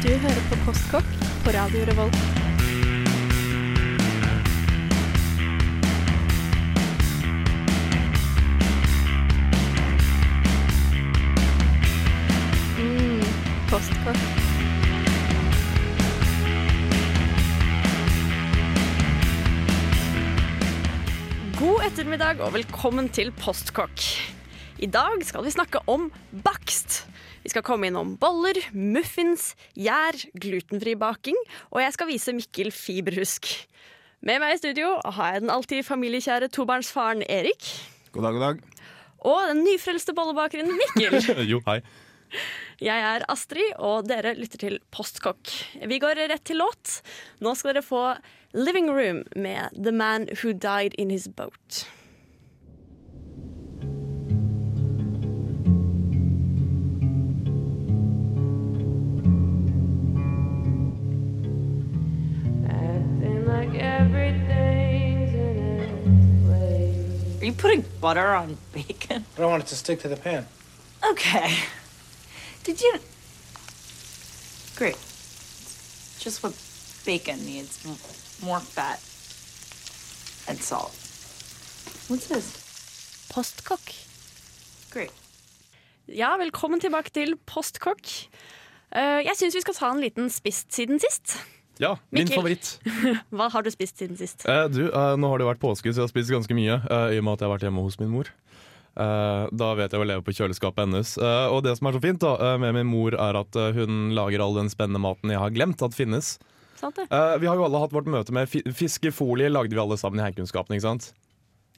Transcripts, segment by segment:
Du hører på Postkokk på Radio Revolt. Mm, postkokk. God ettermiddag og velkommen til Postkokk. I dag skal vi snakke om bakst. Vi skal komme innom boller, muffins, gjær, glutenfri baking, og jeg skal vise Mikkel fiberhusk. Med meg i studio har jeg den alltid familiekjære tobarnsfaren Erik. God dag, god dag. Og den nyfrelste bollebakeren Mikkel. jo, hei. Jeg er Astrid, og dere lytter til Postkokk. Vi går rett til låt. Nå skal dere få Living Room med The Man Who Died In His Boat. You putting butter on bacon? I don't want it to stick to the pan. Okay. Did you? Great. It's just what bacon needs more fat and salt. What's this? Postkokk. Great. Ja, velkommen tilbake til Postkokk. Eh, jeg syns vi skal ta en liten spist siden sist. Ja, min Mikkel. favoritt. Hva har du spist siden sist? Eh, du, eh, nå har det vært påske, så jeg har spist ganske mye. eh, I og med at jeg har vært hjemme hos min mor. Eh, da vet jeg å leve på kjøleskapet hennes. Eh, og det som er så fint da, eh, med min mor, er at hun lager all den spennende maten jeg har glemt at finnes. Sant det? Eh, vi har jo alle hatt vårt møte med fiskefolie, lagde vi alle sammen i heimkunnskapen, ikke sant?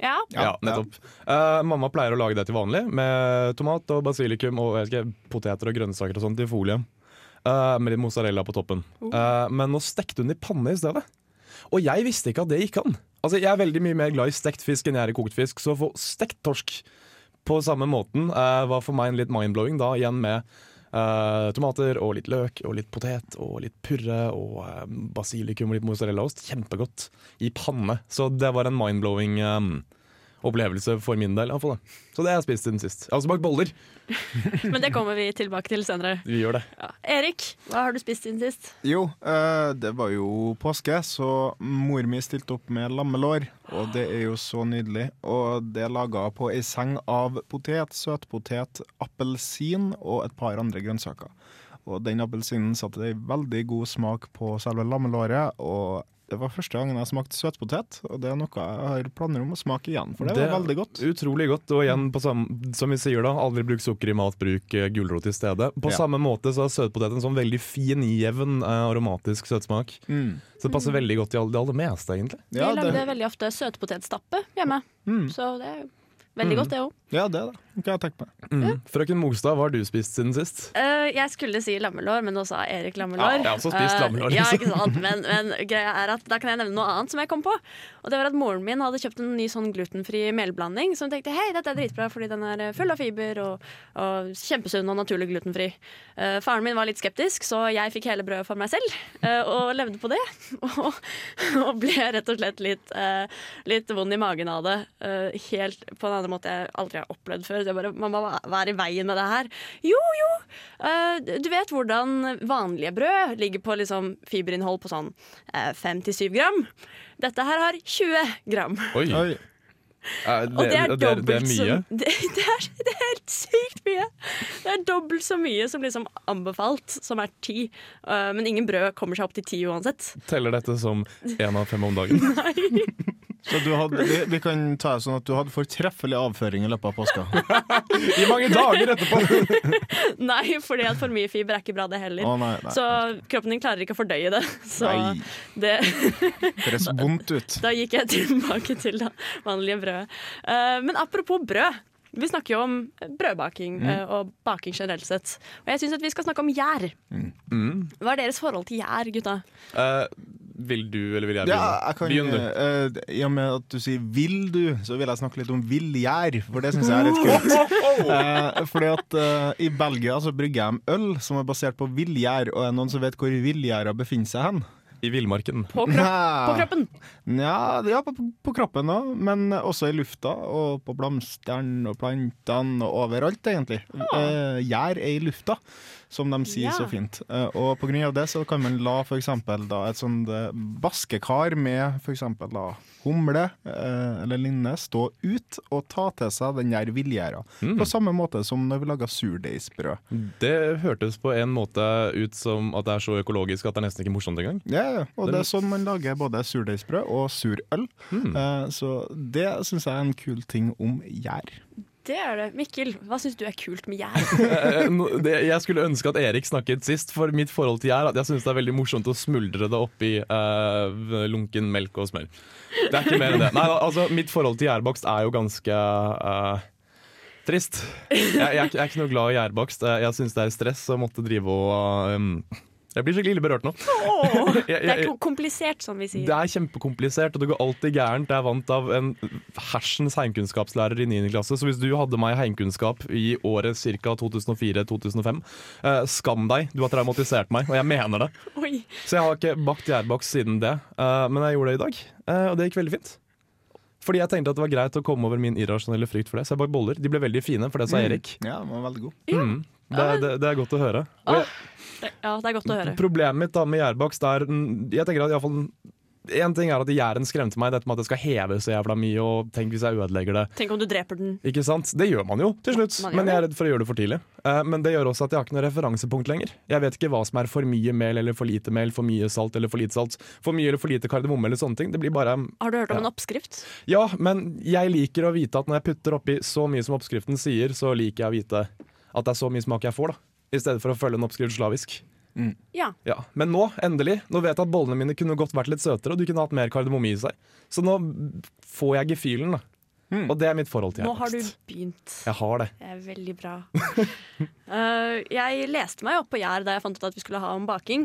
Ja. Ja, nettopp. Eh, mamma pleier å lage det til vanlig, med tomat og basilikum og jeg vet ikke, poteter og grønnsaker og sånt i folie. Eh, med litt mozzarella på toppen. Uh, men nå stekte hun i panne i stedet. Og jeg visste ikke at det gikk an. Altså, Jeg er veldig mye mer glad i stekt fisk enn jeg er i kokt fisk, så å få stekt torsk på samme måten uh, var for meg en litt mind-blowing. Da igjen med uh, tomater og litt løk og litt potet og litt purre og uh, basilikum og litt mozzarellaost. Kjempegodt i panne. Så det var en mind-blowing eh, opplevelse for min del. i hvert fall, da. Så det har jeg spist siden sist. Jeg har også bakt boller. Men det kommer vi tilbake til senere. Vi gjør det. Ja. Erik, hva har du spist siden sist? Jo, eh, det var jo påske, så mor mi stilte opp med lammelår. Og det er jo så nydelig. Og det er laga på ei seng av potet, søtpotet, appelsin og et par andre grønnsaker. Og den appelsinen satte ei veldig god smak på selve lammelåret. Og det var første gangen jeg smakte søtpotet, og det er noe jeg har planer om å smake igjen. For det, Det- var veldig godt. Utrolig godt. Og igjen, på samme, som vi sier da, aldri bruk sukker i mat, bruk eh, gulrot i stedet. På Ja. samme måte så har søtpotet en sånn veldig fin, jevn, eh, aromatisk søtsmak. Mm. Så det passer veldig godt i det aller meste, egentlig. Ja, vi lagde det, veldig ofte søtpotetstappe hjemme, Mm. så det er veldig godt, det òg. ja, det er det. Kan jeg tenke meg. Mm. Frøken Mogstad, hva har du spist siden sist? jeg skulle si lammelår, men nå sa Erik lammelår. Ja, jeg har også spist Eh, lammelår, ja, liksom. ikke sant? Men, men greia er at da kan jeg nevne noe annet som jeg kom på. Og det var at Moren min hadde kjøpt en ny sånn glutenfri melblanding som tenkte hei, dette er dritbra fordi den er full av fiber og, og kjempesunn og naturlig glutenfri. Uh, faren min var litt skeptisk, så jeg fikk hele brødet for meg selv eh, og levde på det. Og, og ble rett og slett litt, eh, litt vond i magen av det. eh, helt på en annen måte jeg aldri har opplevd før. Så jeg bare, Mamma, hva- er i veien med det her? Jo, jo! Uh, du vet hvordan vanlige brød ligger på liksom fiberinnhold på sånn fem til syv gram. Dette her har 20 gram. Oi, Oi. Det, Og det er det, er, det er mye. som det, det, er, det er helt sykt mye! Det er dobbelt så mye som liksom anbefalt, som er ti. Eh, men ingen brød kommer seg opp til ti uansett. Teller dette som én av fem om dagen? Nei. Så du hadde, vi, vi kan ta det sånn at du hadde fortreffelig avføring i løpet av påska. I mange dager etterpå! Nei, fordi at for mye fiber er ikke bra, det heller. Å nei, nei. Så kroppen din klarer ikke å fordøye det. Så Nei. det Det høres vondt ut. Da gikk jeg tilbake til det vanlige brødet. Uh, men apropos brød. Vi snakker jo om brødbaking Mm. eh, og baking generelt sett. Og jeg syns vi skal snakke om gjær. Mm. Hva er deres forhold til gjær, gutta? Eh, vil du, eller vil jeg Ja, begynne? jeg kan, eh, I og med at du sier 'vil du', så vil jeg snakke litt om villgjær, for det syns jeg er litt kult. uh, fordi at uh, I Belgia så brygger de øl som er basert på villgjær, og er det noen som vet hvor villgjæra befinner seg hen? I villmarken. På, kropp, på kroppen. Ja, ja på, på kroppen òg, men også i lufta og på blomstene og plantene og overalt, egentlig. Eh, Gjær er i lufta, som de sier Ja. så fint. Eh, og på grunn av det så kan man la for eksempel et sånt eh, baskekar med for eksempel humle eh, eller linne stå ut og ta til seg den der villgjæra. Mm. På samme måte som når vi lager surdeigsbrød. Det hørtes på en måte ut som at det er så økologisk at det er nesten ikke morsomt engang. Ja, ja, og det er sånn man lager både surdeigsbrød og surøl. Mm. Eh, så det syns jeg er en kul ting om gjær. Det er det. Mikkel, hva syns du er kult med gjær? Eh, det, jeg skulle ønske at Erik snakket sist, for mitt forhold til gjær at jeg syns det er veldig morsomt å smuldre det oppi uh, lunken melk og smør. Det er ikke mer enn det. Nei, altså, mitt forhold til gjærbakst er jo ganske uh, trist. Jeg, jeg, er ikke- jeg er ikke noe glad i gjærbakst. Jeg, jeg syns det er stress å måtte drive og um, Jeg blir skikkelig ille berørt nå. Åh, det er komplisert, som vi sier. Det er kjempekomplisert, og det går alltid gærent. Jeg er vant av en hersens heimkunnskapslærer i 9. klasse, så hvis du hadde meg i heimkunnskap i året ca. 2004-2005, eh, skam deg, du har traumatisert meg, og jeg mener det. Oi. Så jeg har ikke bakt gjærbaks siden det, eh, men jeg gjorde det i dag, eh, og det gikk veldig fint. Fordi jeg tenkte at det var greit å komme over min irrasjonelle frykt for det, så jeg bakte boller. De ble veldig fine, for det sa Erik. Ja, den var veldig god. Mm. Det, det, det er godt å høre. Jeg, Ja, det er godt å høre. Problemet mitt da med gjærbakst er Jeg tenker at i hvert fall En ting er at gjæren skremte meg, dette med at det skal heve så jævla mye, og tenk hvis jeg ødelegger det. Tenk om du dreper den. Ikke sant? Det gjør man jo til slutt, men jeg er redd for å gjøre det for tidlig. Eh, men det gjør også at jeg har ikke noe referansepunkt lenger. Jeg vet ikke hva som er for mye mel eller for lite mel, for mye salt eller for lite salt, for mye eller for lite kardemomme eller sånne ting. Det blir bare Har du hørt om Ja. en oppskrift? Ja, men jeg liker å vite at når jeg putter oppi så mye som oppskriften sier, så liker jeg å vite at det er så mye smak jeg får, da. I stedet for å følge en oppskrift slavisk. Ja. Ja, Men nå, endelig, nå vet jeg at bollene mine kunne godt vært litt søtere, og du kunne hatt mer kardemomme i seg. Så nå får jeg gefühlen, da. Og det er mitt forhold til Nå har du begynt. Jeg har det. Det er veldig bra. uh, jeg leste meg opp på gjær da jeg fant ut at vi skulle ha om baking.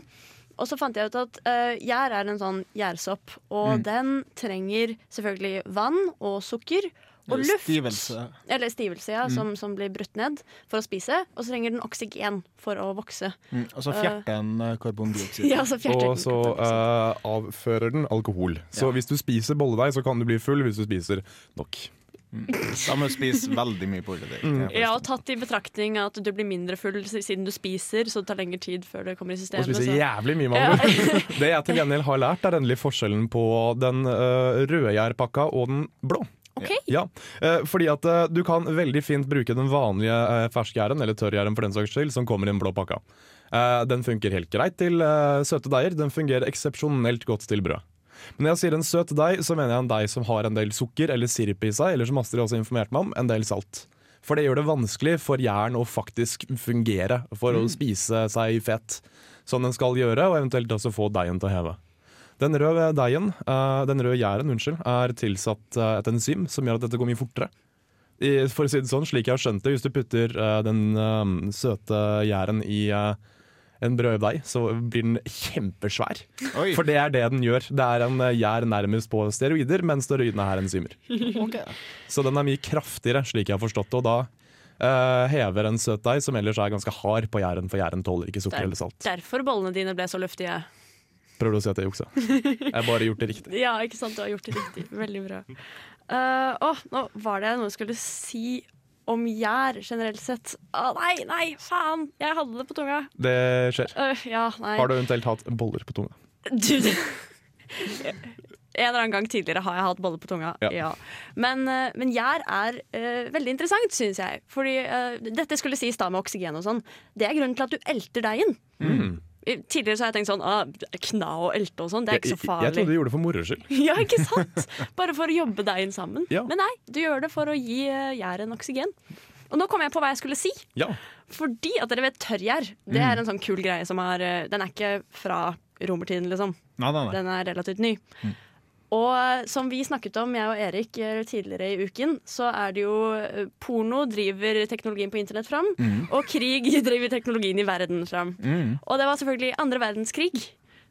Og så fant jeg ut at uh, gjær er en sånn gjærsopp, og den trenger selvfølgelig vann og sukker. Og luft. Stivelse. Eller stivelse, ja, som, som blir brutt ned for å spise. Og så trenger den oksygen for å vokse. Mm, og så fjerter den uh, karbondioksid. Ja, så fjerter Og den så uh, eh, avfører den alkohol. Så Ja. hvis du spiser bolledeig, så kan du bli full hvis du spiser nok. Da må du spise veldig mye bolledeig. Mm. Ja, og tatt i betraktning at du blir mindre full siden du spiser, så det tar lengre tid før det kommer i Og systemet. spiser så- jævlig mye, mann. Det jeg til gjengjeld har lært, er endelig forskjellen på den uh, røde gjærpakka og den blå. Ok. Ja, eh, fordi at eh, du kan veldig fint bruke den vanlige uh, ferskgjæren, eller tørrgjæren for den saks skyld, som kommer i den blå pakka. Eh, den funker helt greit til eh, søte deiger, den fungerer eksepsjonelt godt til brød. Men når jeg sier en søt deig, så mener jeg en deig som har en del sukker eller sirup i seg, eller som Astrid også informerte meg om, en del salt. For det gjør det vanskelig for jern å faktisk fungere, for å spise seg fet som den skal gjøre, og eventuelt også få deigen til å heve. Den røde deigen, eh, den røde gjæren, unnskyld, er tilsatt eh, et enzym som gjør at dette går mye fortere. I, for å si det sånn, slik jeg har skjønt det, hvis du putter eh, den søte gjæren i en brøddeig, så blir den kjempesvær. Oi, For det er det den gjør. Det er en gjær nærmest på steroider, mens steroidene er enzymer. Okay. Så den er mye kraftigere, slik jeg har forstått det. Og da uh, hever en søt deig, som ellers er ganske hard på gjæren, for gjæren tåler ikke sukker Der- eller salt. Derfor bollene dine ble så luftige. Prøver du å si at jeg juksa? Jeg har bare gjort det riktig. Ja, ikke sant? Du har gjort det riktig. Veldig bra. Uh, åh, nå var det noe jeg skulle si om gjær generelt sett. Å nei, nei, faen! Jeg hadde det på tunga. Det skjer. Uh, ja. Har du eventuelt hatt boller på tunga? Du, En eller annen gang tidligere har jeg hatt boller på tunga. Ja. Ja. Men, eh, men gjær er uh, veldig interessant, syns jeg. Fordi uh, dette skulle sies da med oksygen og sånn. Det er grunnen til at du elter deigen. Mm. Tidligere så har jeg tenkt sånn ah, Kna og elte og sånn, det er ikke så Jeg, jeg trodde du gjorde det for moro skyld. Ja, ikke sant? Bare for å jobbe deg inn sammen. Ja. Men nei, du gjør det for å gi eh, gjæren oksygen. Og nå kom jeg på hva jeg skulle si. Ja. Fordi at dere vet tørrgjær. Det er en sånn kul greie som er eh, Den er ikke fra romertiden, liksom. Nei, nei, nei. Den er relativt ny. Og som vi snakket om, jeg og Erik, eh, tidligere i uken, så er det jo eh, Porno driver teknologien på internett fram, og krig driver teknologien i verden fram. Mm. Og det var selvfølgelig andre verdenskrig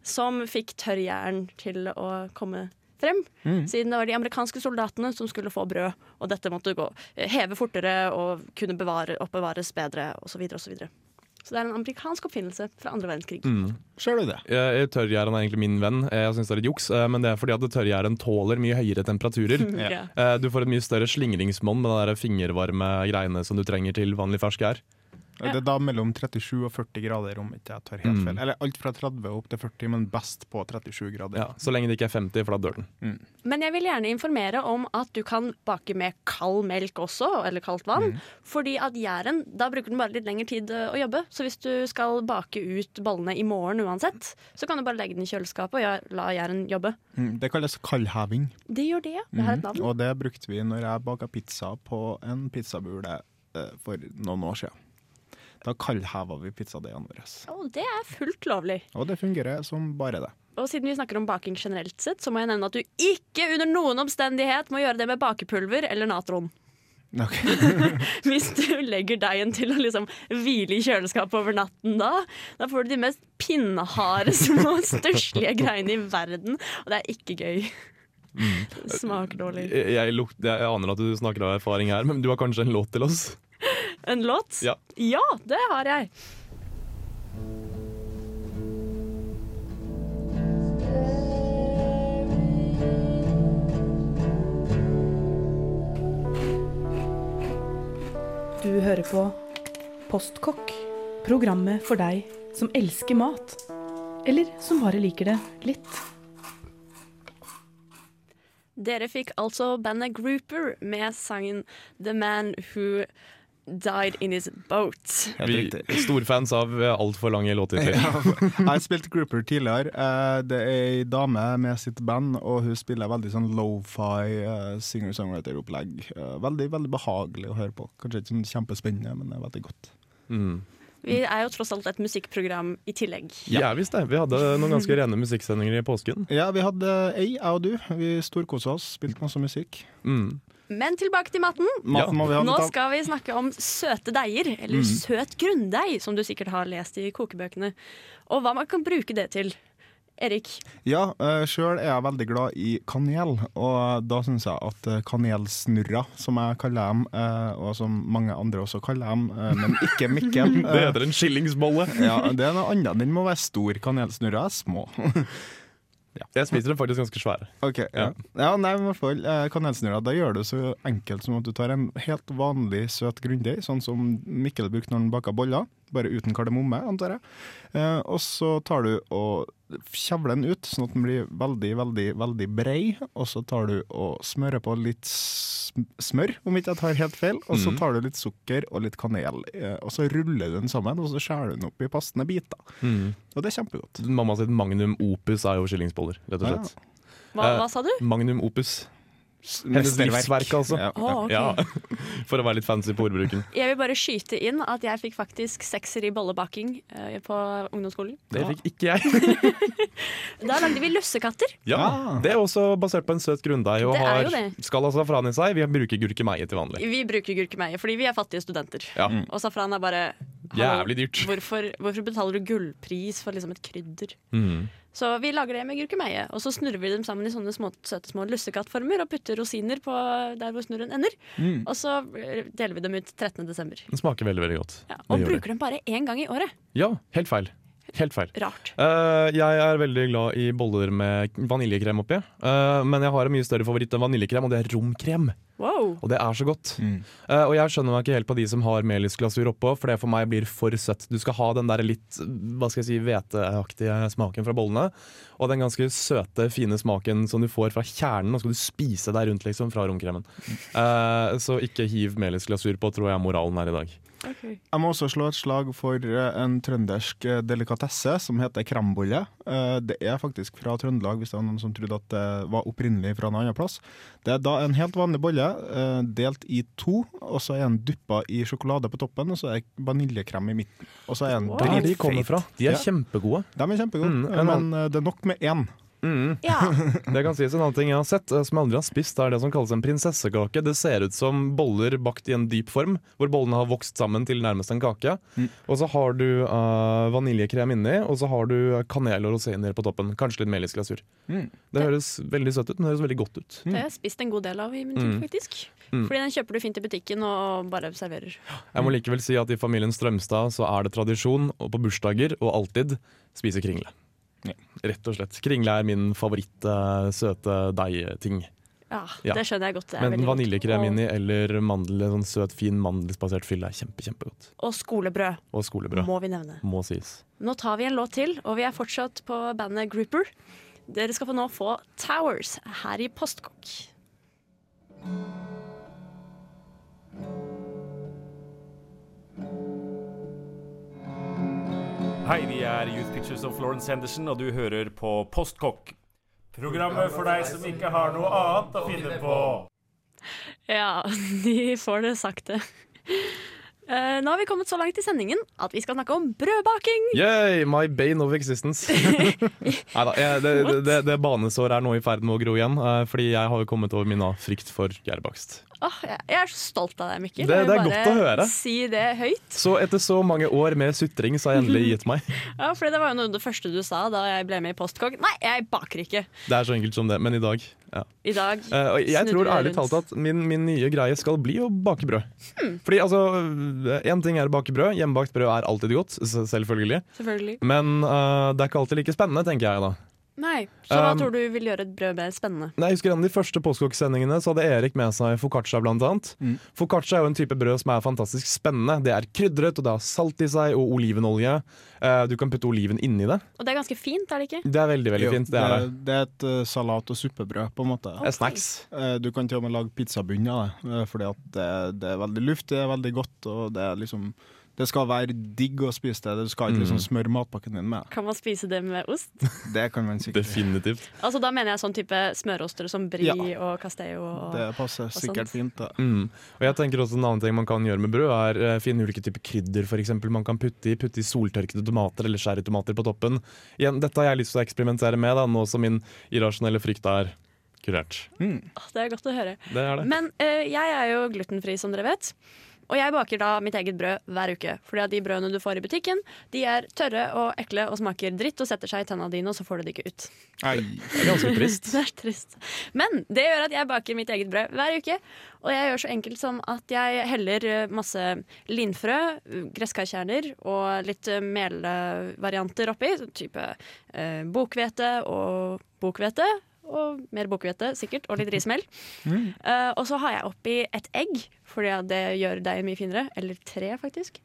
som fikk tørrjern til å komme frem. Siden det var de amerikanske soldatene som skulle få brød, og dette måtte gå, eh, heve fortere og kunne bevare, oppbevares bedre, osv. osv. Så det er en amerikansk oppfinnelse fra andre verdenskrig. Mm. Ser du det? Eh, Tørrgjæren er egentlig min venn. Jeg syns det er litt juks, eh, men det er fordi at tørrgjæren tåler mye høyere temperaturer. Ja. Eh, Du får et mye større slingringsmonn med de fingervarme greiene som du trenger til vanlig fersk gjær. Ja. Det er da mellom 37 og 40 grader, om ikke jeg tar helt Mm. feil. Eller alt fra 30 opp til 40, men best på 37 grader. Ja, så lenge det ikke er 50, for da dør den. Men jeg vil gjerne informere om at du kan bake med kald melk også, eller kaldt vann. Mm. Fordi at gjæren, da bruker den bare litt lengre tid eh, å jobbe. Så hvis du skal bake ut bollene i morgen uansett, så kan du bare legge den i kjøleskapet og la gjæren jobbe. Mm, Det kalles kaldheving. Det gjør det, ja. Det har et navn. Mhm. Og det brukte vi når jeg baka pizza på en pizzabule eh, for noen år siden. Da kaldheva vi pizzadeigene vår. Å, det er fullt lovlig. Og det fungerer som bare det. Og siden vi snakker om baking generelt sett, så må jeg nevne at du ikke under noen omstendighet må gjøre det med bakepulver eller natron. Ok. Hvis du legger deigen til å liksom hvile i kjøleskapet over natten da, da får du de mest pinneharde, små, stusslige greiene i verden. Og det er ikke gøy. Det smaker dårlig. Jeg, jeg, jeg aner at du snakker av erfaring her, men du har kanskje en låt til oss? En låt? Ja. ja, det har jeg. Du hører på Postkokk. Programmet for deg som elsker mat. Eller som bare liker det litt. Dere fikk altså bandet Grouper med sangen The Man Who Died In His Boat. Vi er storfans av altfor lange låttitler. Jeg har spilt grouper tidligere. Eh, Det er ei dame med sitt band, og hun spiller veldig sånn lofi eh, singer-songwriter-opplegg. Eh, Veldig veldig behagelig å høre på. Kanskje ikke sånn kjempespennende, men det er veldig godt. Mm. Vi er jo tross alt et musikkprogram i tillegg. Ja, visst det. Vi hadde noen ganske rene musikksendinger i påsken. Ja, vi hadde ei, jeg og du. Vi storkosa oss, spilte masse musikk. Mm. Men tilbake til maten. Maten Ja. må vi ha Nå skal vi snakke om søte deiger, eller søt grunndeig, som du sikkert har lest i kokebøkene. Og hva man kan bruke det til. Erik, Ja, uh, sjøl er jeg veldig glad i kanel, og da syns jeg at kanelsnurra, kanelsnurrer, som jeg kaller dem, eh, og som mange andre også kaller dem, eh, men ikke Mikkel Det eh, heter en skillingsbolle. ja, Det er noe annet. Den må være stor. Kanelsnurrer er små. Jeg spiser dem faktisk ganske svære. Ok, ja. ja nei, i hvert fall eh, Kanelsnurrer, da gjør du så enkelt som at du tar en helt vanlig søt grunndeig, sånn som Mikkel brukte når han baka boller, bare uten kardemomme, antar jeg. Eh, og så tar du og kjevler den ut, sånn at den blir veldig, veldig, veldig brei. Og så tar du og smører på litt smør, om ikke jeg tar helt feil. Og så Mhm. tar du litt sukker og litt kanel, eh, og så ruller du den sammen, og så skjærer du den opp i passende biter. Mm. Og det er kjempegodt. Mamma sitt magnum opus er jo skillingsboller, rett og slett. hva, Eh, hva sa du? Magnum opus. Mesterverk. livsverk, altså. Ja, Å, ja. ok. Ja, For å være litt fancy på ordbruken. Jeg vil bare skyte inn at jeg fikk faktisk sekser i bollebaking eh, på ungdomsskolen. Det fikk ikke jeg. Da lagde vi lussekatter. Ja, Ah. Det er også basert på en søt grunndeig og har jo det. safran i seg. Vi bruker gurkemeie til vanlig. Vi bruker gurkemeie fordi vi er fattige studenter. Ja, Og safran er bare Jævlig dyrt. Hvorfor, hvorfor betaler du gullpris for liksom et krydder? Mm. Så vi lager det med gurkemeie, og så snurrer vi dem sammen i sånne små, søte små lussekattformer og putter rosiner på der hvor snurren ender. Mm. Og så eh, deler vi dem ut 13. desember. Den smaker veldig veldig godt. Ja, og gjør det. bruker dem bare én gang i året. Ja, helt feil. Helt feil. Rart. Uh, jeg er veldig glad i boller med vaniljekrem oppi. uh, men jeg har en mye større favoritt enn vaniljekrem, og det er romkrem. Wow. Og det er så godt. Mm. Uh, og jeg skjønner meg ikke helt på de som har melisglasur oppå, for det for meg blir for søtt. Du skal ha den der litt hva skal jeg si, hveteaktige smaken fra bollene, og den ganske søte, fine smaken som du får fra kjernen, og skal du spise deg rundt liksom fra romkremen. Eh, så ikke hiv melisglasur på, tror jeg moralen er i dag. Jeg må også slå et slag for eh, en trøndersk eh, delikatesse som heter krembolle. Eh, Det er faktisk fra Trøndelag, hvis det var noen som trodde at det var opprinnelig fra en annen plass. Det er da en helt vanlig bolle, eh, delt i to, og så er den duppa i sjokolade på toppen, og så er det vaniljekrem i midten. Og så er den Wow. dritfeit. de. De er kjempegode. De er kjempegode, Mm, men det er nok med én. Mm. Ja. Det kan sies En annen ting jeg har sett eh, som jeg aldri har spist, er det som kalles en prinsessekake. Det ser ut som boller bakt i en dyp form, hvor bollene har vokst sammen til nærmest en kake. Og så har du uh, vaniljekrem inni, og så har du kanel og rosiner på toppen. Kanskje litt melisglasur. Mm. Det høres veldig søtt ut, men det høres veldig godt ut. Det har jeg spist en god del av i min tid, Mm. faktisk. Mm. Fordi den kjøper du fint i butikken og bare serverer. Jeg må likevel si at i familien Strømstad så er det tradisjon og på bursdager og alltid spise kringle. Rett og slett. Kringle er min favoritt eh, søte deigting. Ja, Ja. Det skjønner jeg godt. Det er Men vaniljekrem Og- inni eller mandel, sånn søt, fin mandelsbasert fylle er kjempe, kjempegodt. Og skolebrød, Og skolebrød. må vi nevne. Må sies. Nå tar vi en låt til, og vi er fortsatt på bandet Grouper. Dere skal få nå få Towers her i Postkokk. Hei, vi er Youth Pictures of Florence Henderson, og du hører på Postkokk. Programmet for deg som ikke har noe annet å finne på. Ja, de får det sakte. Eh, nå har vi kommet så langt i sendingen at vi skal snakke om brødbaking. Yay, my bane of existence. Neida, da, det, det, det, banesåret er nå i ferd med å gro igjen, Uh, fordi jeg har jo kommet over min frykt for gjærbakst. Åh, jeg, jeg er så stolt av deg, Mikkel. Det- det er godt å høre. Si det høyt. Så etter så mange år med sutring, så har jeg endelig gitt meg. Ja, for Det var jo noe av det første du sa da jeg ble med i Postkokk. Nei, jeg baker ikke. Det er så enkelt som det, men i dag ja. I dag uh, og jeg tror ærlig rundt. talt at min, min nye greie skal bli å bake brød. Fordi altså, Én ting er å bake brød. Hjemmebakt brød er alltid godt, selvfølgelig. Selvfølgelig. Men uh, det er ikke alltid like spennende, tenker jeg da. Nei, Så hva Um, tror du vil gjøre et brød mer spennende? Nei, jeg husker en av De første postkokksendingene så hadde Erik med seg foccaccia. Blant annet. Mm. Foccaccia er jo en type brød som er fantastisk spennende. Det er krydret, og det har salt i seg, og olivenolje. Uh, du kan putte oliven inni det. Og det er ganske fint, er det ikke? Det er veldig veldig Jo, fint. Det er det. det er et uh, salat- og suppebrød, på en måte. Det er snacks. Uh, Du kan til og med lage pizzabunn av det, eh, fordi at det, det er veldig luftig, det er veldig godt, og det er liksom Det skal være digg å spise det. Du skal ikke liksom Mm. smøre matpakken din med det. Kan man spise det med ost? Det kan man sikkert Definitivt. Altså Da mener jeg sånn type smøroster som brie Ja. og castello. Og... Det passer og sikkert sånt. fint. da Mm. Og jeg tenker også En annen ting man kan gjøre med brød, er uh, finne ulike typer krydder. For eksempel. man kan putte i, putte i soltørkede tomater eller sherrytomater på toppen. Igjen, Dette har jeg lyst til å eksperimentere med, da, nå som min irrasjonelle frykt er kurert. Mm. Det er godt å høre. Det er det. Men uh, jeg er jo glutenfri, som dere vet. Og jeg baker da mitt eget brød hver uke. Fordi at de brødene du får i butikken, de er tørre og ekle og smaker dritt og setter seg i tenna dine, og så får du det ikke ut. Nei. Det er ganske trist. det er trist. Men det gjør at jeg baker mitt eget brød hver uke. Og jeg gjør så enkelt som at jeg heller eh, masse linfrø, gresskarkjerner og litt eh, melvarianter oppi. Type eh, bokhvete og bokhvete. Og mer bokhvete, sikkert, og litt rismel. Eh, og så har jeg oppi et egg, fordi det gjør deigen mye finere. Eller tre, faktisk.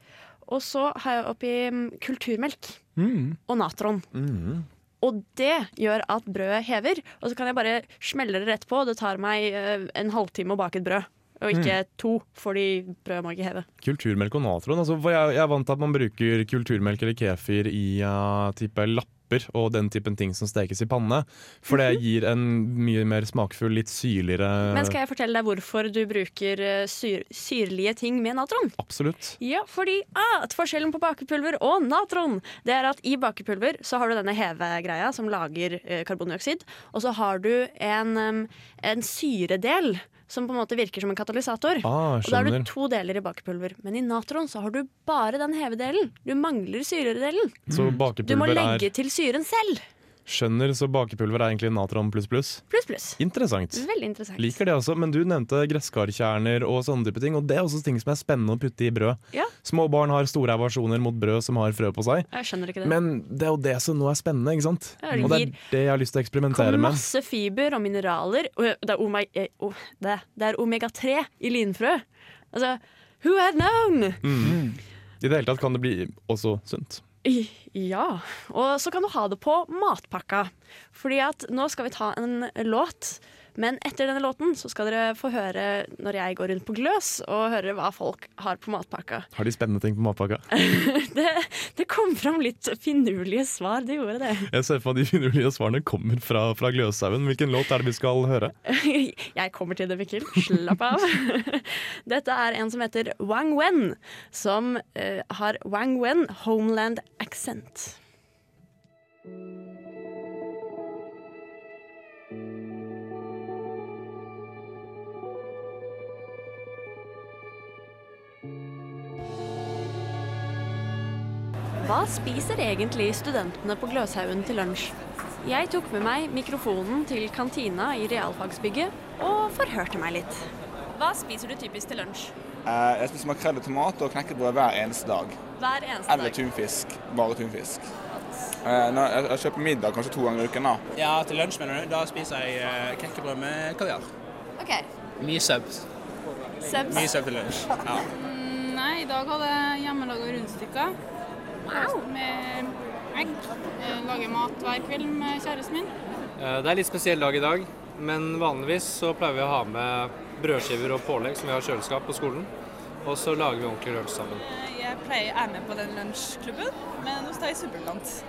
Og så har jeg oppi mm, kulturmelk Mm. og natron. Mm. Og det gjør at brødet hever. Og så kan jeg bare smelle det rett på. og Det tar meg eh, en halvtime å bake et brød. Og ikke to, fordi brødet må ikke heve. Kulturmelk og natron. Altså, for jeg, jeg er vant til at man bruker kulturmelk eller kefir i uh, type lapper og den typen ting som stekes i panne. For det gir en mye mer smakfull, litt syrligere Men skal jeg fortelle deg hvorfor du bruker eh, syr syrlige ting med natron? Absolutt. Ja, fordi at forskjellen på bakepulver og natron Det er at i bakepulver så har du denne hevegreia som lager eh, karbondioksid. Og så har du en, en syredel som på en måte virker som en katalysator. Ah, Og da har du to deler i bakepulver. Men i natron så har du bare den hevedelen. Du mangler syredelen. Så Du må legge er til syren selv. Skjønner, så bakepulver er egentlig natron pluss pluss. Pluss, pluss. Interessant. Veldig interessant. Liker det også, men du nevnte gresskarkjerner og sånne type ting, og det er også ting som er spennende å putte i brød. Ja. Små barn har store aversjoner mot brød som har frø på seg, Jeg skjønner ikke det. men det er jo det som nå er spennende, ikke sant? Ja, det Og det er det jeg har lyst til å eksperimentere med. masse fiber og mineraler. Og det er, ome eh, oh, det, det er omega-3 i linfrø. Altså, who had known? Mm. I det hele tatt kan det bli også sunt. Ja. Og så kan du ha det på matpakka. Fordi at nå skal vi ta en låt. Men etter denne låten så skal dere få høre når jeg går rundt på Gløs, og høre hva folk har på matpakka. Har de spennende ting på matpakka? Det, det kom fram litt finurlige svar, det gjorde det. Jeg ser for meg de finurlige svarene kommer fra, fra Gløshaugen. Hvilken låt er det vi skal høre? Jeg kommer til det, Mikkel. Slapp av. Dette er en som heter Wang Wen, som uh, har Wang Wen Homeland Accent. Hva spiser egentlig studentene på Gløshaugen til lunsj? Jeg tok med meg mikrofonen til kantina i realfagsbygget og forhørte meg litt. Hva spiser du typisk til lunsj? Eh, Jeg spiser makrell i tomat og knekkebrød hver eneste dag. Hver eneste Eller tunfisk. Bare tunfisk. Eh, Jeg kjøper middag kanskje to ganger i uken. da. Ja, til lunsj mener du? Da spiser jeg eh, knekkebrød med kaviar. Ok, Mye subs. Subs. Mye subs til lunsj. Ja. Nei, i dag hadde jeg hjemmelaga rundstykker med egg. Jeg lager mat hver kveld med kjæresten min. Eh, Det er litt spesiell dag i dag, men vanligvis så pleier vi å ha med brødskiver og pålegg som vi har i kjøleskap på skolen. Og så lager vi ordentlig lunsj sammen. Jeg pleier å er med på den lunsjklubben, men nå står jeg i superblant.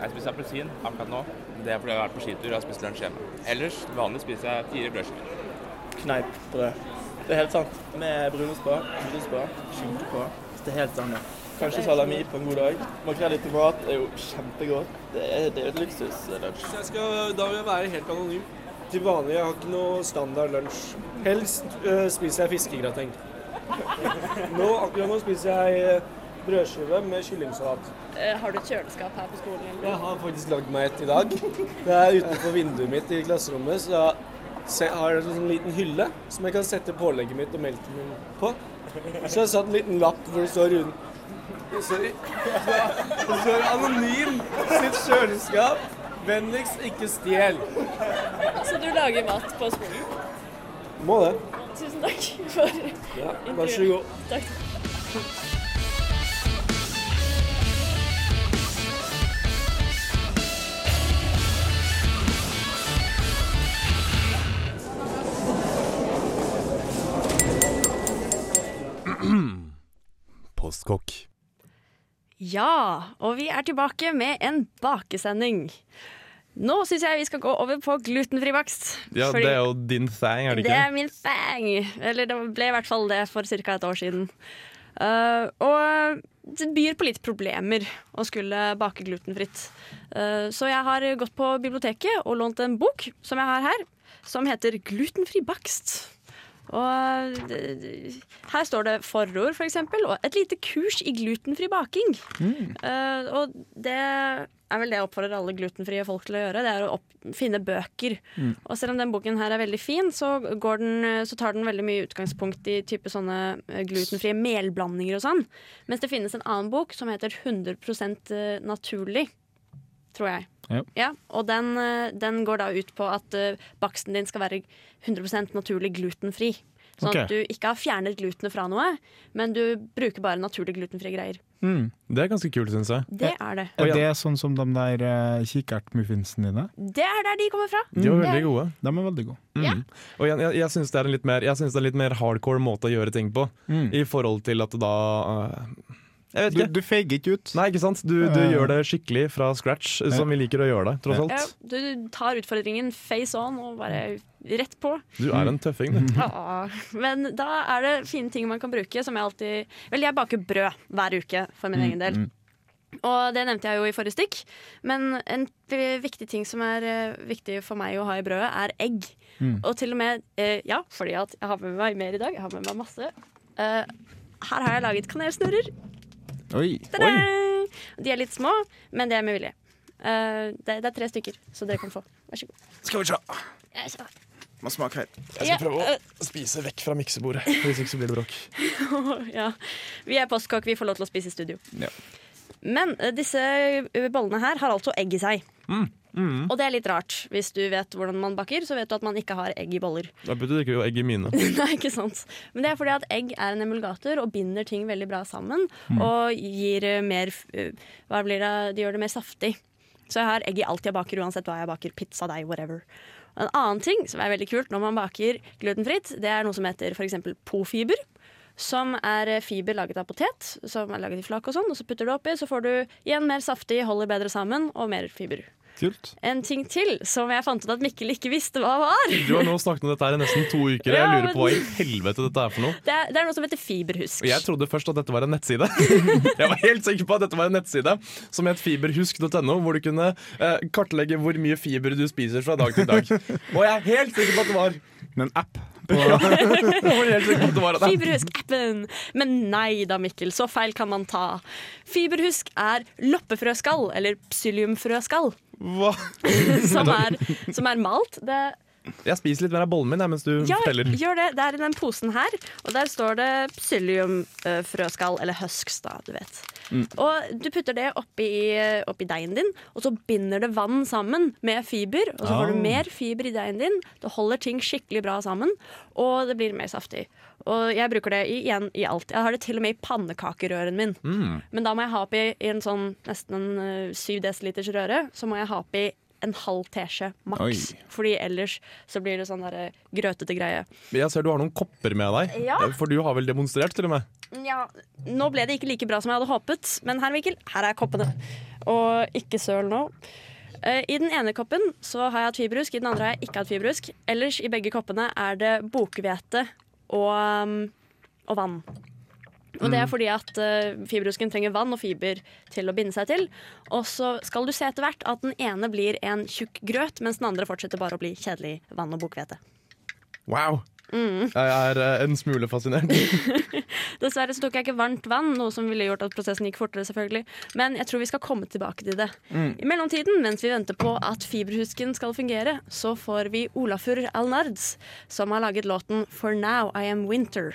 Jeg spiser appelsin akkurat nå. Det er fordi jeg har vært på skitur og har spist lunsj hjemme. Ellers vanligvis spiser jeg fire brødskiver. Kneippbrød. Det er helt sant. Med brunost på, brunost på, skinke på. Det er helt standard. Kanskje salami på en god dag. Makrell i tomat er jo kjempegodt. Det er, det er et luksuslunsj. Jeg skal, da vil jeg være helt anonym. Til vanlig jeg har ikke noe standard lunsj. Helst øh, spiser jeg fiskegrateng. Nå, akkurat nå spiser jeg brødskive med kyllingsalat. Eh, Har du et kjøleskap her på skolen? eller? Jeg har faktisk lagd meg et i dag. Det er utenfor vinduet mitt i klasserommet, så jeg har en sånn liten hylle som jeg kan sette pålegget mitt og melken min på. Så jeg har satt en liten lapp hvor det står rundt Sorry. Det står 'Anonym sitt kjøleskap'. Vennligst ikke stjel. Så du lager mat på skolen? Må det. Tusen takk for Ja, intervjuet. vær så god. Takk. Ja, og vi er tilbake med en bakesending. Nå syns jeg vi skal gå over på glutenfri bakst. Ja, det er jo din fang, er det ikke? det er min fang! Eller det ble i hvert fall det for ca. et år siden. Uh, og det byr på litt problemer å skulle bake glutenfritt. Uh, så jeg har gått på biblioteket og lånt en bok som jeg har her, som heter 'Glutenfri bakst'. Og her står det forord, for eksempel, og et lite kurs i glutenfri baking. Eh, og det er vel det jeg oppfordrer alle glutenfrie folk til å gjøre. Det er å finne bøker. Mm. Og selv om den boken her er veldig fin, så, går den, eh, så tar den veldig mye utgangspunkt i type sånne eh, glutenfrie melblandinger og sånn. Mens det finnes en annen bok som heter 100% naturlig, tror jeg. Ja. Ja, og den, eh, den går da ut på at eh, baksten din skal være 100% naturlig glutenfri. Sånn okay. at du ikke har fjernet glutenet fra noe, men du bruker bare naturlig glutenfrie greier. Mm. Det er ganske kult, syns jeg. Det er det. Er det sånn som de der uh, kikertmuffinsene dine? Det er der de kommer fra. De var veldig er- gode. De er veldig gode. Mm. Og jeg, jeg, jeg syns det er det er en litt mer hardcore måte å gjøre ting på. Mm. I forhold til at da øh, Jeg vet Du, ikke. du feiger ikke ut. Nei, ikke sant? Du, du Ja. gjør det skikkelig fra scratch, som vi liker å gjøre det, tross Ja, du tar utfordringen face on og bare rett på. Du er en tøffing, du. Ja, men da er det fine ting man kan bruke, som jeg alltid Vel, jeg baker brød hver uke for min Mm, egen del. Og det nevnte jeg jo i forrige stikk. Men en viktig ting som er eh, viktig for meg å ha i brødet, er egg. Mm. Og til og med eh, Ja, fordi at jeg har med meg mer i dag. Jeg har med meg masse. Eh, her har jeg laget kanelsnurrer. Oi. Ta-da! De er litt små, men det er med vilje. Eh, det, det er tre stykker, så dere kan få. Vær så god. Skal vi se. Jeg Må smake her. Jeg Ja, skal prøve øh. å spise vekk fra miksebordet, hvis ikke så blir det bråk. ja. Vi er postkokk, vi får lov til å spise i studio. Ja. Men eh, disse eh, bollene her har altså egg i seg. Mm. Og det er litt rart. Hvis du vet hvordan man baker, så vet du at man ikke har egg i boller. Da betyr det ikke ha egg i mine. Nei, ikke sant. Men det er fordi at egg er en emulgator og binder ting veldig bra sammen. Mm. Og gir eh, mer eh, Hva blir det? De gjør det mer saftig. Så jeg har egg i alt jeg baker, uansett hva jeg baker. Pizza, deig, whatever. En annen ting som er veldig kult når man baker glutenfritt, det er noe som heter f.eks. pofiber. Som er eh, fiber laget av potet, som er laget i flak og sånn. Og så putter du oppi, så får du igjen mer saftig, holder bedre sammen, og mer fiber. Kult. En ting til som jeg fant ut at Mikkel ikke visste hva var. Du har nå snakket om dette her i nesten to uker, og Ja, jeg lurer men- på hva i helvete dette er for noe. Det er, det er noe som heter fiberhusk. Og jeg trodde først at dette var en nettside. Jeg var helt sikker på at dette var en nettside som het fiberhusk.no, hvor du kunne eh, kartlegge hvor mye fiber du spiser fra dag til dag. Og jeg er helt sikker på at det var En app På Fiberhusk-appen! Men nei da, Mikkel, så feil kan man ta. Fiberhusk er loppefrøskall, eller psylliumfrøskall, Hva? som er, som er malt. Det Jeg spiser litt mer av bollen min jeg, mens du Ja, forteller. gjør det. Det er i den posen her, og der står det psylliumfrøskall, eller husks, da, du vet. Mm. Og du putter det oppi, oppi deigen din, og så binder det vann sammen med fiber. Og så får du Ah. mer fiber i deigen din. Det holder ting skikkelig bra sammen, og det blir mer saftig. Og jeg bruker det igjen i alt. Jeg har det til og med i pannekakerøren min. Mm. Men da må jeg ha oppi i en sånn nesten en eh, 7 dl røre, så må jeg ha oppi en halv teskje maks. Oi. Fordi ellers så blir det sånn der eh, grøtete greie. Jeg ser du har noen kopper med deg, Ja. for du har vel demonstrert til og med? Ja, nå ble det ikke like bra som jeg hadde håpet, men her, Mikkel, her er koppene. Og ikke søl nå. Eh, I den ene koppen så har jeg hatt fibrusk, i den andre har jeg ikke hatt fibrusk. Ellers i begge koppene er det bokhvete og, um, og vann. Og det er Mm. fordi at uh, fiberhusken trenger vann og fiber til å binde seg til. Og så skal du se etter hvert at den ene blir en tjukk grøt, mens den andre fortsetter bare å bli kjedelig vann og bokhvete. Wow! Mm. Jeg er eh, en smule fascinert. Dessverre så tok jeg ikke varmt vann, noe som ville gjort at prosessen gikk fortere. selvfølgelig Men jeg tror vi skal komme tilbake til det. Mm. I mellomtiden, mens vi venter på at fiberhusken skal fungere, så får vi Olafur Alnards, som har laget låten 'For Now I Am Winter'.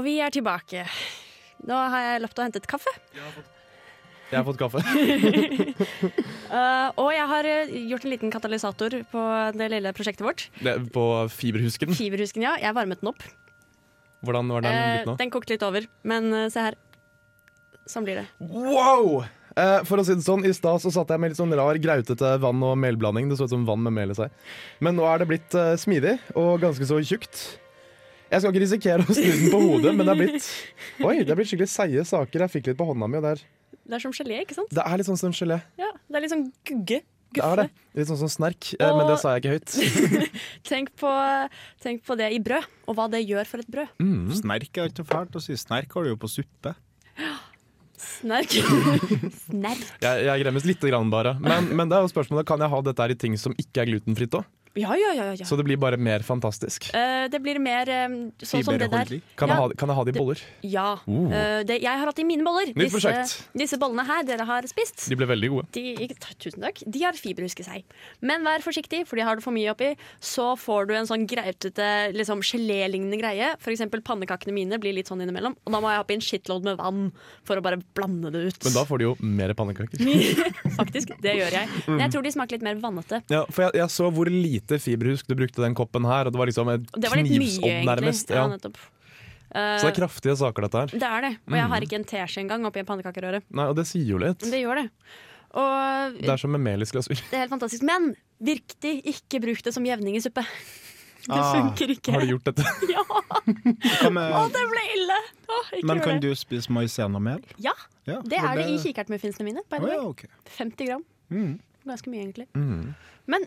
Og vi er tilbake. Nå har jeg løpt og hentet kaffe. Jeg har fått kaffe. Uh, og jeg har eh, gjort en liten katalysator på det lille prosjektet vårt. Det, på fiberhusken. Fiberhusken, ja. Jeg varmet den opp. Hvordan var den Eh, blitt nå? den kokte litt over, men uh, se her. Sånn blir det. Wow! Eh, for å si det sånn, I stad så satt jeg med litt sånn rar, grautete vann- og melblanding. Det så ut som vann med mel i seg. Men nå er det blitt eh, smidig og ganske så tjukt. Jeg skal ikke risikere å snu den på hodet, men det er blitt Oi, det er blitt skikkelig seige saker. Jeg fikk litt på hånda mi, og det er, Det er som gelé, ikke sant? det er litt sånn som gelé. Ja, det er litt sånn gugge. Det er det. Litt sånn som snerk, og... men det sa jeg ikke høyt. Tenk på, tenk på det i brød, og hva det gjør for et brød. Mm. Snerk er ikke fælt å si. Snerk har du jo på suppe. Snerk. Snerk. Jeg, jeg gremmes lite grann bare. Men, men det er jo spørsmålet, kan jeg ha dette her i ting som ikke er glutenfritt òg? Ja, ja, ja. ja. Så det blir bare mer fantastisk. Uh, det blir mer um, sånn som det der. Kan, Ja, jeg ha, kan jeg ha det i boller? Ja. Uh. Uh, det, jeg har hatt det i mine boller. Nytt disse, disse bollene her dere har spist. De ble veldig gode. De, tusen takk. De har fiber, husker seg. Men vær forsiktig, for de har du for mye oppi. Så får du en sånn grautete liksom gelélignende greie. For eksempel pannekakene mine blir litt sånn innimellom. Og da må jeg ha oppi en shitload med vann for å bare blande det ut. Men da får de jo mer pannekaker. Faktisk, det gjør jeg. Men jeg tror de smaker litt mer vannete. Ja, for jeg, jeg så hvor lite fiberhusk du brukte den koppen her, og det var liksom et mye, nærmest. Ja, Ja. nettopp. Så det er kraftige saker, dette her. det er det. Og jeg har Mm. ikke en teskje engang oppi en pannekakerøre. Nei, og det sier jo litt. Det gjør det. Og Det er som med melisglasur. Det er helt fantastisk. Men virkelig ikke bruk det som jevning i suppe. Det Ah, funker ikke. Har du gjort dette? Ja! Med- Å, det ble ille! Å, ikke Men kan det. du spise maisenamel? Ja, Ja, det er det i kikertmuffinsene mine. Way. ja, okay. 50 gram. Mm. Ganske mye, egentlig. Mm. Men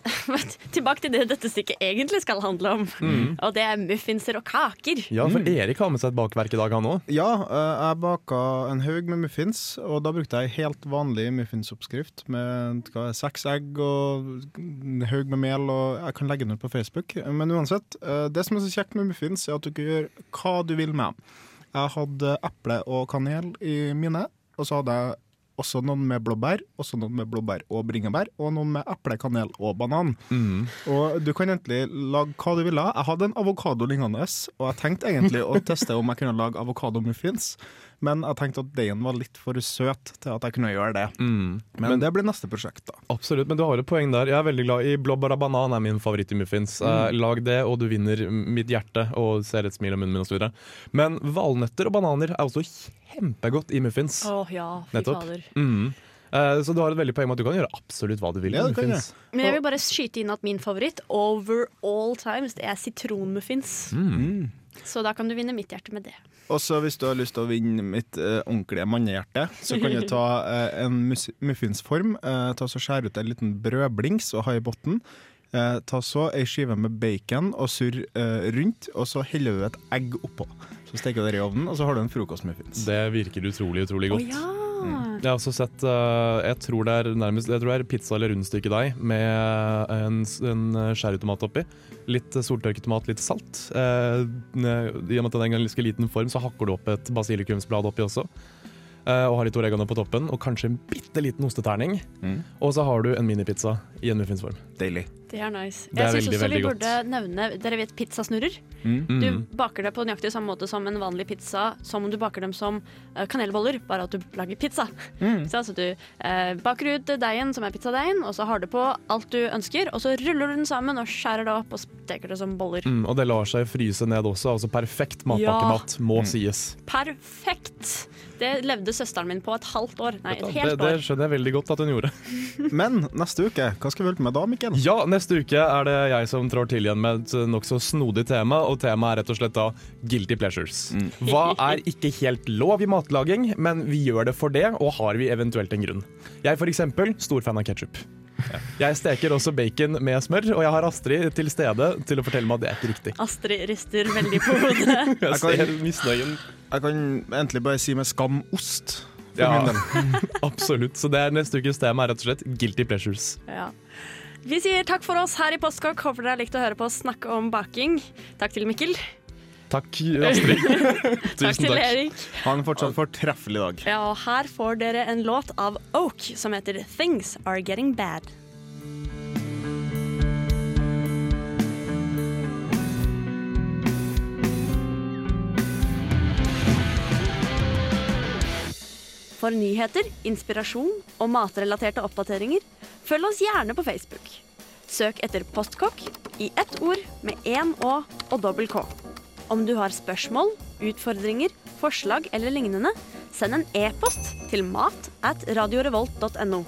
tilbake til det dette stykket egentlig skal handle om. Mm. Og det er muffinser og kaker. Ja, for Erik har med seg et bakverk i dag, han òg. Ja, eh, jeg baka en haug med muffins, og da brukte jeg helt vanlig muffinsoppskrift med hva, seks egg og en haug med mel, og jeg kan legge den ut på Facebook. Men uansett, eh, det som er så kjekt med muffins, er at du kan gjøre hva du vil med dem. Jeg hadde eple og kanel i mine, og så hadde jeg også noen med blåbær, også noen med blåbær og bringebær, og noen med eple, kanel og banan. Mm. Og du kan egentlig lage hva du vil ha. Jeg hadde en avokado liggende, og jeg tenkte egentlig å teste om jeg kunne lage avokadomuffins, men jeg tenkte at deigen var litt for søt til at jeg kunne gjøre det. Mm. Men, det blir neste prosjekt, da. Absolutt, men du har et poeng der. Jeg er veldig glad i blåbær og banan er min favoritt i muffins. Mm. Eh, lag det, og du vinner mitt hjerte og ser et smil om munnen min osv. Men valnøtter og bananer er også kjempegodt i muffins. Å ja, fy Nettopp. fader. Mm. Eh, så du har et veldig poeng med at du kan gjøre absolutt hva du vil Ja, i det kan muffins. Men jeg vil bare skyte inn at min favoritt over all times, det er sitronmuffins. Mm. Så da kan du vinne mitt hjerte med det. Og så hvis du har lyst til å vinne mitt uh, ordentlige mannehjerte, så kan du ta uh, en muffinsform, Uh, ta så skjære ut en liten brødblings og ha i bunnen. Uh, ta så ei skive med bacon og surr rundt, og så heller du et egg oppå. Så steker du det i ovnen, og så har du en frokostmuffins. Det virker utrolig, utrolig Å Oh, ja! Jeg har også sett uh, Jeg tror det er nærmest Jeg tror det er pizza eller rundstykkedeig med en, en cherrytomat oppi. Litt soltørket tomat, litt salt. Uh, I og med at den er en ganske liten form, så hakker du opp et basilikumsblad oppi også. Uh, og har litt oregano på toppen, og kanskje en bitte liten osteterning. Og så har du en minipizza i en muffinsform. Deilig. Det er nice. Det er jeg syns også vi burde burde nevne Dere vet pizzasnurrer? Mm. Du Mm. baker det på nøyaktig samme måte som en vanlig pizza, som om du baker dem som eh, kanelboller, bare at du lager pizza. Mm. Så altså du eh, baker ut deigen, som er pizzadeigen, og så har du på alt du ønsker, og så ruller du den sammen og skjærer det opp og steker det som boller. Mm, og det lar seg fryse ned også. Altså perfekt matpakkemat, må Mm. sies. Perfekt! Det levde søsteren min på et halvt år. Nei, et Det, helt det år. skjønner jeg veldig godt at hun gjorde. Men neste uke, hva skal vi holde på med da, Mikkel? Ja, neste uke er det jeg som trår til igjen med et nokså snodig tema, og temaet er rett og slett da guilty pleasures. Hva er ikke helt lov i matlaging, men vi gjør det for det, og har vi eventuelt en grunn? Jeg for eksempel, stor fan av Jeg steker også bacon med smør, og jeg har Astrid til stede til å fortelle meg at det er ikke riktig. Astrid rister veldig på hodet. Jeg ser. Jeg kan egentlig bare si med skam ost. For Ja, min del. absolutt. Så det er neste ukes tema er rett og slett guilty pleasures. Ja. Vi sier takk for oss her i Postkokk. Håper dere har likt å høre på oss snakke om baking. Takk til Mikkel. Takk, Astrid. Takk Tusen til takk. Erik. Ha en fortsatt fortreffelig dag. Ja, og her får dere en låt av Oak som heter 'Things Are Getting Bad'. For nyheter, inspirasjon og matrelaterte oppdateringer, følg oss gjerne på Facebook. Søk etter Postkokk i ett ord med én Å og dobbel K. Om du har spørsmål, utfordringer, forslag eller lignende, send en e-post til mat at radiorevolt.no.